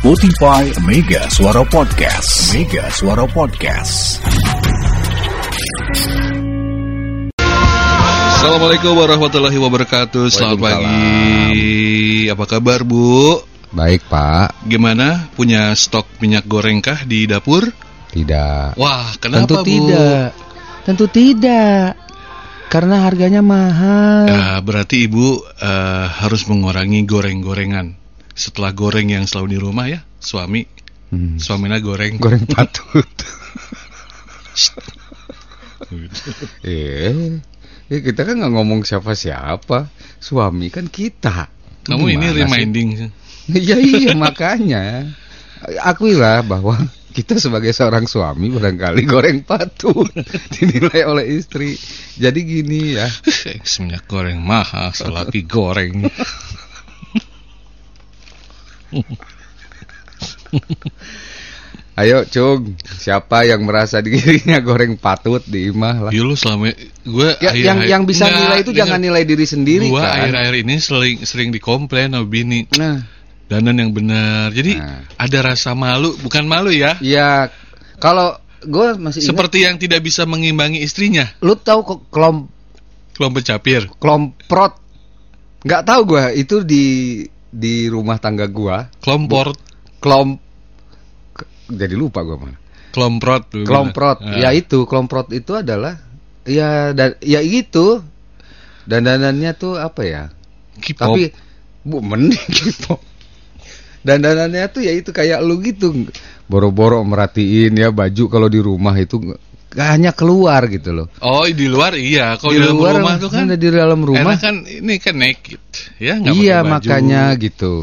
Spotify Mega Suara Podcast. Mega Suara Podcast. Assalamualaikum warahmatullahi wabarakatuh. Selamat pagi. Apa kabar, Bu? Baik Pak, Gimana? Punya stok minyak goreng kah di dapur? tidak. Wah, kenapa, Tentu Bu? tidak. Tentu tidak. Karena harganya mahal. Ya, berarti Ibu eh, harus mengurangi goreng-gorengan. Setelah goreng yang selalu di rumah ya, suami. Hmm. Suaminya goreng. Goreng patut. eh, eh, kita kan nggak ngomong siapa-siapa. Suami kan kita. Kamu ini reminding. Iya iya makanya. Akuilah bahwa kita sebagai seorang suami barangkali goreng patut dinilai oleh istri. Jadi gini ya. Minyak goreng mahal, selagi goreng. Ayo Cung, siapa yang merasa dirinya goreng patut di imah lah. Ya lu selama gue Ya, yang yang bisa nilai itu jangan nilai diri sendiri Gua kan. akhir-akhir ini sering sering dikomplain sama bini. Nah, Dandan yang benar. Jadi Nah. ada rasa malu, bukan malu ya. ya kalau gue masih ingat, Seperti yang tidak bisa mengimbangi istrinya. lu tahu kok kelom Kelompok capir. kelomprot nggak tahu gue itu di di rumah tangga gua. Kelompor, kelom ke- jadi lupa gua mana. Kelomprot bilang. ya Ah. itu kelomprot itu adalah ya dan ya itu dandanannya tuh apa ya? K-pop. tapi bu mending K-pop. Dandanannya tuh ya itu kayak lu gitu. Boro-boro merhatiin ya baju kalau di rumah itu hanya keluar gitu loh Oh di luar iya, kalau di di, dalam luar rumah tuh kan. di dalam rumah Enak kan ini kan naked, ya nggak iya pakai baju. makanya gitu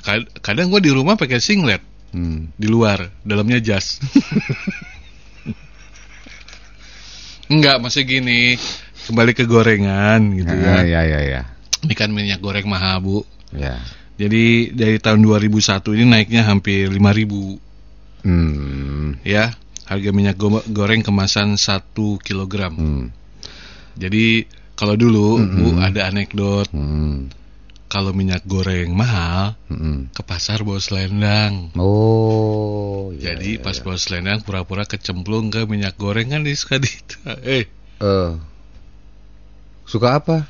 Kad- Kadang gue di rumah pakai singlet, hmm. di luar, dalamnya jas. Enggak, masih gini. Kembali ke gorengan gitu Ah, ya. ya ya ya Ini kan minyak goreng mahal, Bu. ya Jadi dari tahun 2001 ini naiknya hampir 5000 hmm. ya. Harga minyak go- goreng kemasan 1 kilogram. Hmm. Jadi kalau dulu Bu Mm-mm. ada anekdot Hmm. kalau minyak goreng mahal Hmm. ke pasar bawa selendang. oh iya, Jadi iya, pas iya. bawa selendang pura-pura kecemplung ke minyak goreng kan disuka di eh Eh, suka apa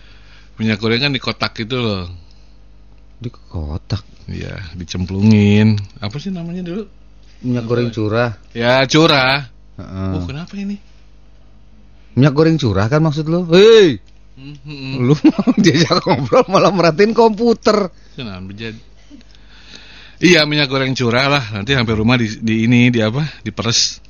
minyak goreng kan di kotak itu loh. di kotak Iya, dicemplungin. Apa sih namanya dulu? Minyak goreng curah Ya, curah. Heeh. Oh, kenapa ini? minyak goreng curah kan maksud lo hei Hmm, lu mau diajak ngobrol malah merhatiin komputer Kenapa jadi? Iya minyak goreng curah lah nanti hampir rumah di, di ini di apa diperes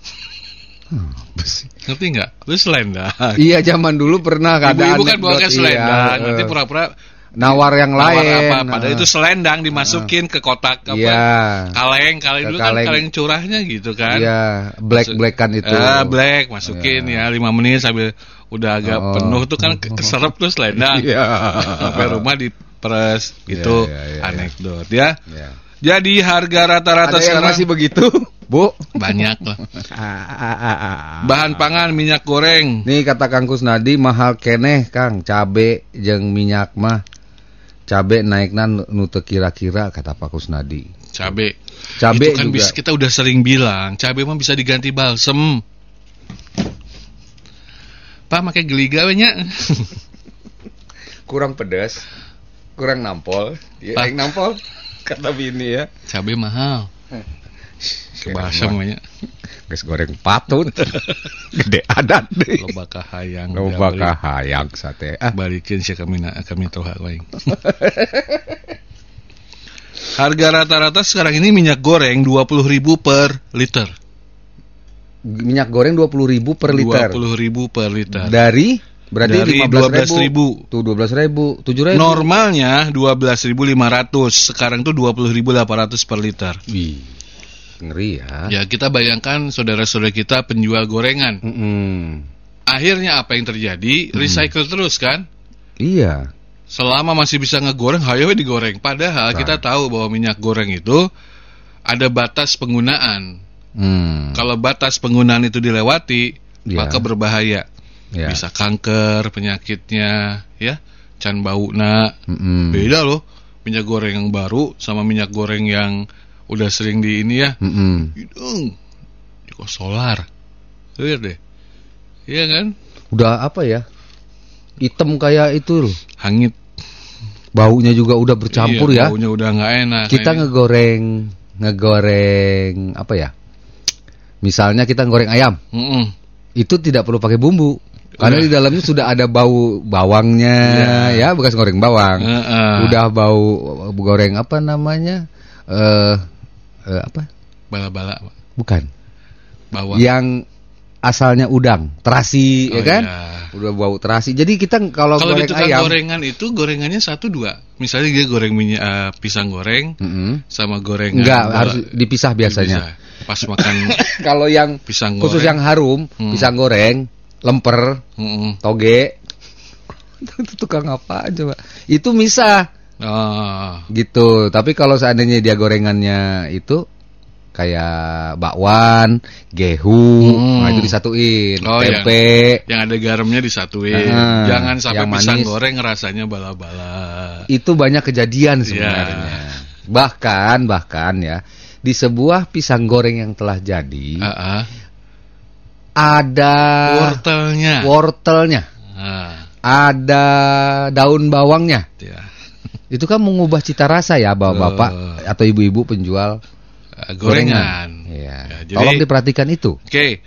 sih? ngerti nggak? Lu selendang. iya zaman dulu pernah ada kan bawa anekdot, ke selendang iya, nanti pura-pura nawar yang nawar lain apa? Padahal nah. itu selendang dimasukin ke kotak apa? iya Kaleng kaleng dulu kan kaleng. kaleng curahnya gitu kan? iya black blackan itu Ah, black masukin Iya. ya lima menit sambil udah agak Oh. penuh tuh kan ke- keserap tuh selendang. iya Sampai rumah diperes gitu Iya, iya, iya, iya. anekdot ya. Iya. Jadi harga rata-rata sekarang masih begitu bu banyak lah. Ah. Bahan pangan minyak goreng. Nih kata Kang Kusnadi mahal keneh Kang cabe jeung minyak mah cabe naikna nu nu teu kira-kira kata Pak Kusnadi. Cabe. Cabe Itu kan juga. bisa kita udah sering bilang, cabe mah bisa diganti balsem. Pak pakai geliga we nya. kurang pedas, kurang nampol. Ya, Pak. nampol kata bini ya. cabe mahal. Ke balsem we nya. Geus goreng patut. Gede adat deui. Loba kahayang. Loba kahayang sate. Ah, balik. Balikin sih kami na kami toha waing. Harga rata-rata sekarang ini minyak goreng 20.000 per liter. minyak goreng 20.000 per liter. 20.000 per liter. Dari berarti Dari 15.000. 12.000. Tuh 12.000, 7.000. Normalnya 12.500, sekarang tuh 20.800 per liter. Wih. Ngeri ya. Ya kita bayangkan saudara-saudara kita penjual gorengan. Mm-mm. Akhirnya apa yang terjadi? Recycle terus kan? Iya. Selama masih bisa ngegoreng, hayo digoreng. Padahal Nah. kita tahu bahwa minyak goreng itu ada batas penggunaan. Hmm. Kalau batas penggunaan itu dilewati, Ya. maka berbahaya. Ya. Bisa kanker penyakitnya, ya. Can bau na. Mm-mm. Beda loh minyak goreng yang baru sama minyak goreng yang udah sering di ini ya Mm-mm. hidung kok solar lihat deh iya kan Udah apa ya? Hitam kayak itu loh. hangit Baunya juga udah bercampur Iya, ya. baunya udah nggak enak Kita ini- ngegoreng ngegoreng apa ya? Misalnya kita goreng ayam, Mm-mm. itu tidak perlu pakai bumbu. Karena Udah. di dalamnya sudah ada bau bawangnya ya, bekas goreng bawang. Heeh. Udah bau goreng apa namanya? Eh eh, apa? bala-bala Bukan. bawang Yang asalnya udang, terasi Oh, ya kan? iya. Udah bau terasi. Jadi kita kalau Kalau di goreng tukang ayam gorengan itu gorengannya satu dua. Misalnya dia goreng minyak eh, pisang goreng Mm-mm. sama gorengan. Enggak, bola- harus dipisah biasanya. dipisah. Pas makan Kalau yang pisang goreng. khusus yang harum, Hmm. pisang goreng, lemper, Mm-mm. toge. itu tukang apa coba? Itu misah Ah, gitu. Tapi kalau seandainya dia gorengannya itu kayak bakwan, gehu, Hmm. nah itu disatuin, Oh, yang- tempe. yang ada garamnya disatuin. Ah, Jangan sampai yang pisang manis. goreng rasanya bala-bala. Itu banyak kejadian Iya. sebenarnya. Bahkan bahkan ya di sebuah pisang goreng yang telah jadi Ah, ah. ada Wortelnya. wortelnya, Ah, ada daun bawangnya. ya. Itu kan mengubah cita rasa ya bapak-bapak Betul. atau ibu-ibu penjual Ah, gorengan. Iya. Ya, jadi- Tolong diperhatikan itu. Oke.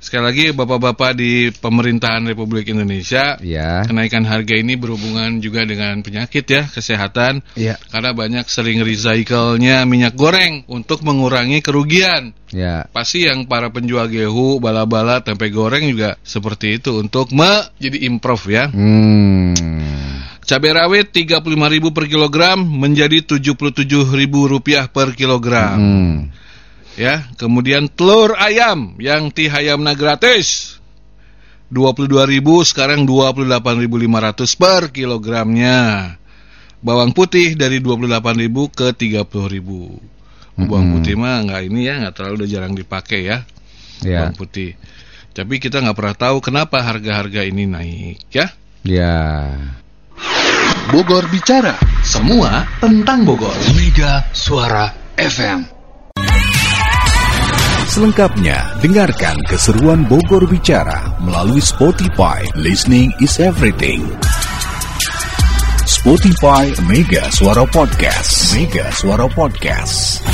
Sekali lagi Bapak-bapak di pemerintahan Republik Indonesia Ya. Kenaikan harga ini berhubungan juga dengan penyakit ya, kesehatan. Iya. Karena banyak sering recycle-nya minyak goreng untuk mengurangi kerugian. Ya. Pasti yang para penjual gehu, bala-bala, tempe goreng juga seperti itu untuk me jadi improve ya. Hmm. Cabai rawit 35.000 per kilogram menjadi 77.000 rupiah per kilogram. Hmm. Ya, kemudian telur ayam yang tihayamna gratis. 22.000 sekarang 28.500 per kilogramnya. Bawang putih dari 28.000 ke 30.000. Bawang Mm-mm. putih mah nggak ini ya, nggak terlalu udah jarang dipakai ya. Ya. Bawang putih. Tapi kita nggak pernah tahu kenapa harga-harga ini naik ya. Ya. Bogor Bicara. Semua tentang Bogor. Mega Suara FM. Selengkapnya, dengarkan keseruan Bogor Bicara melalui Spotify. Listening is everything. Spotify Mega Suara Podcast. Mega Suara Podcast.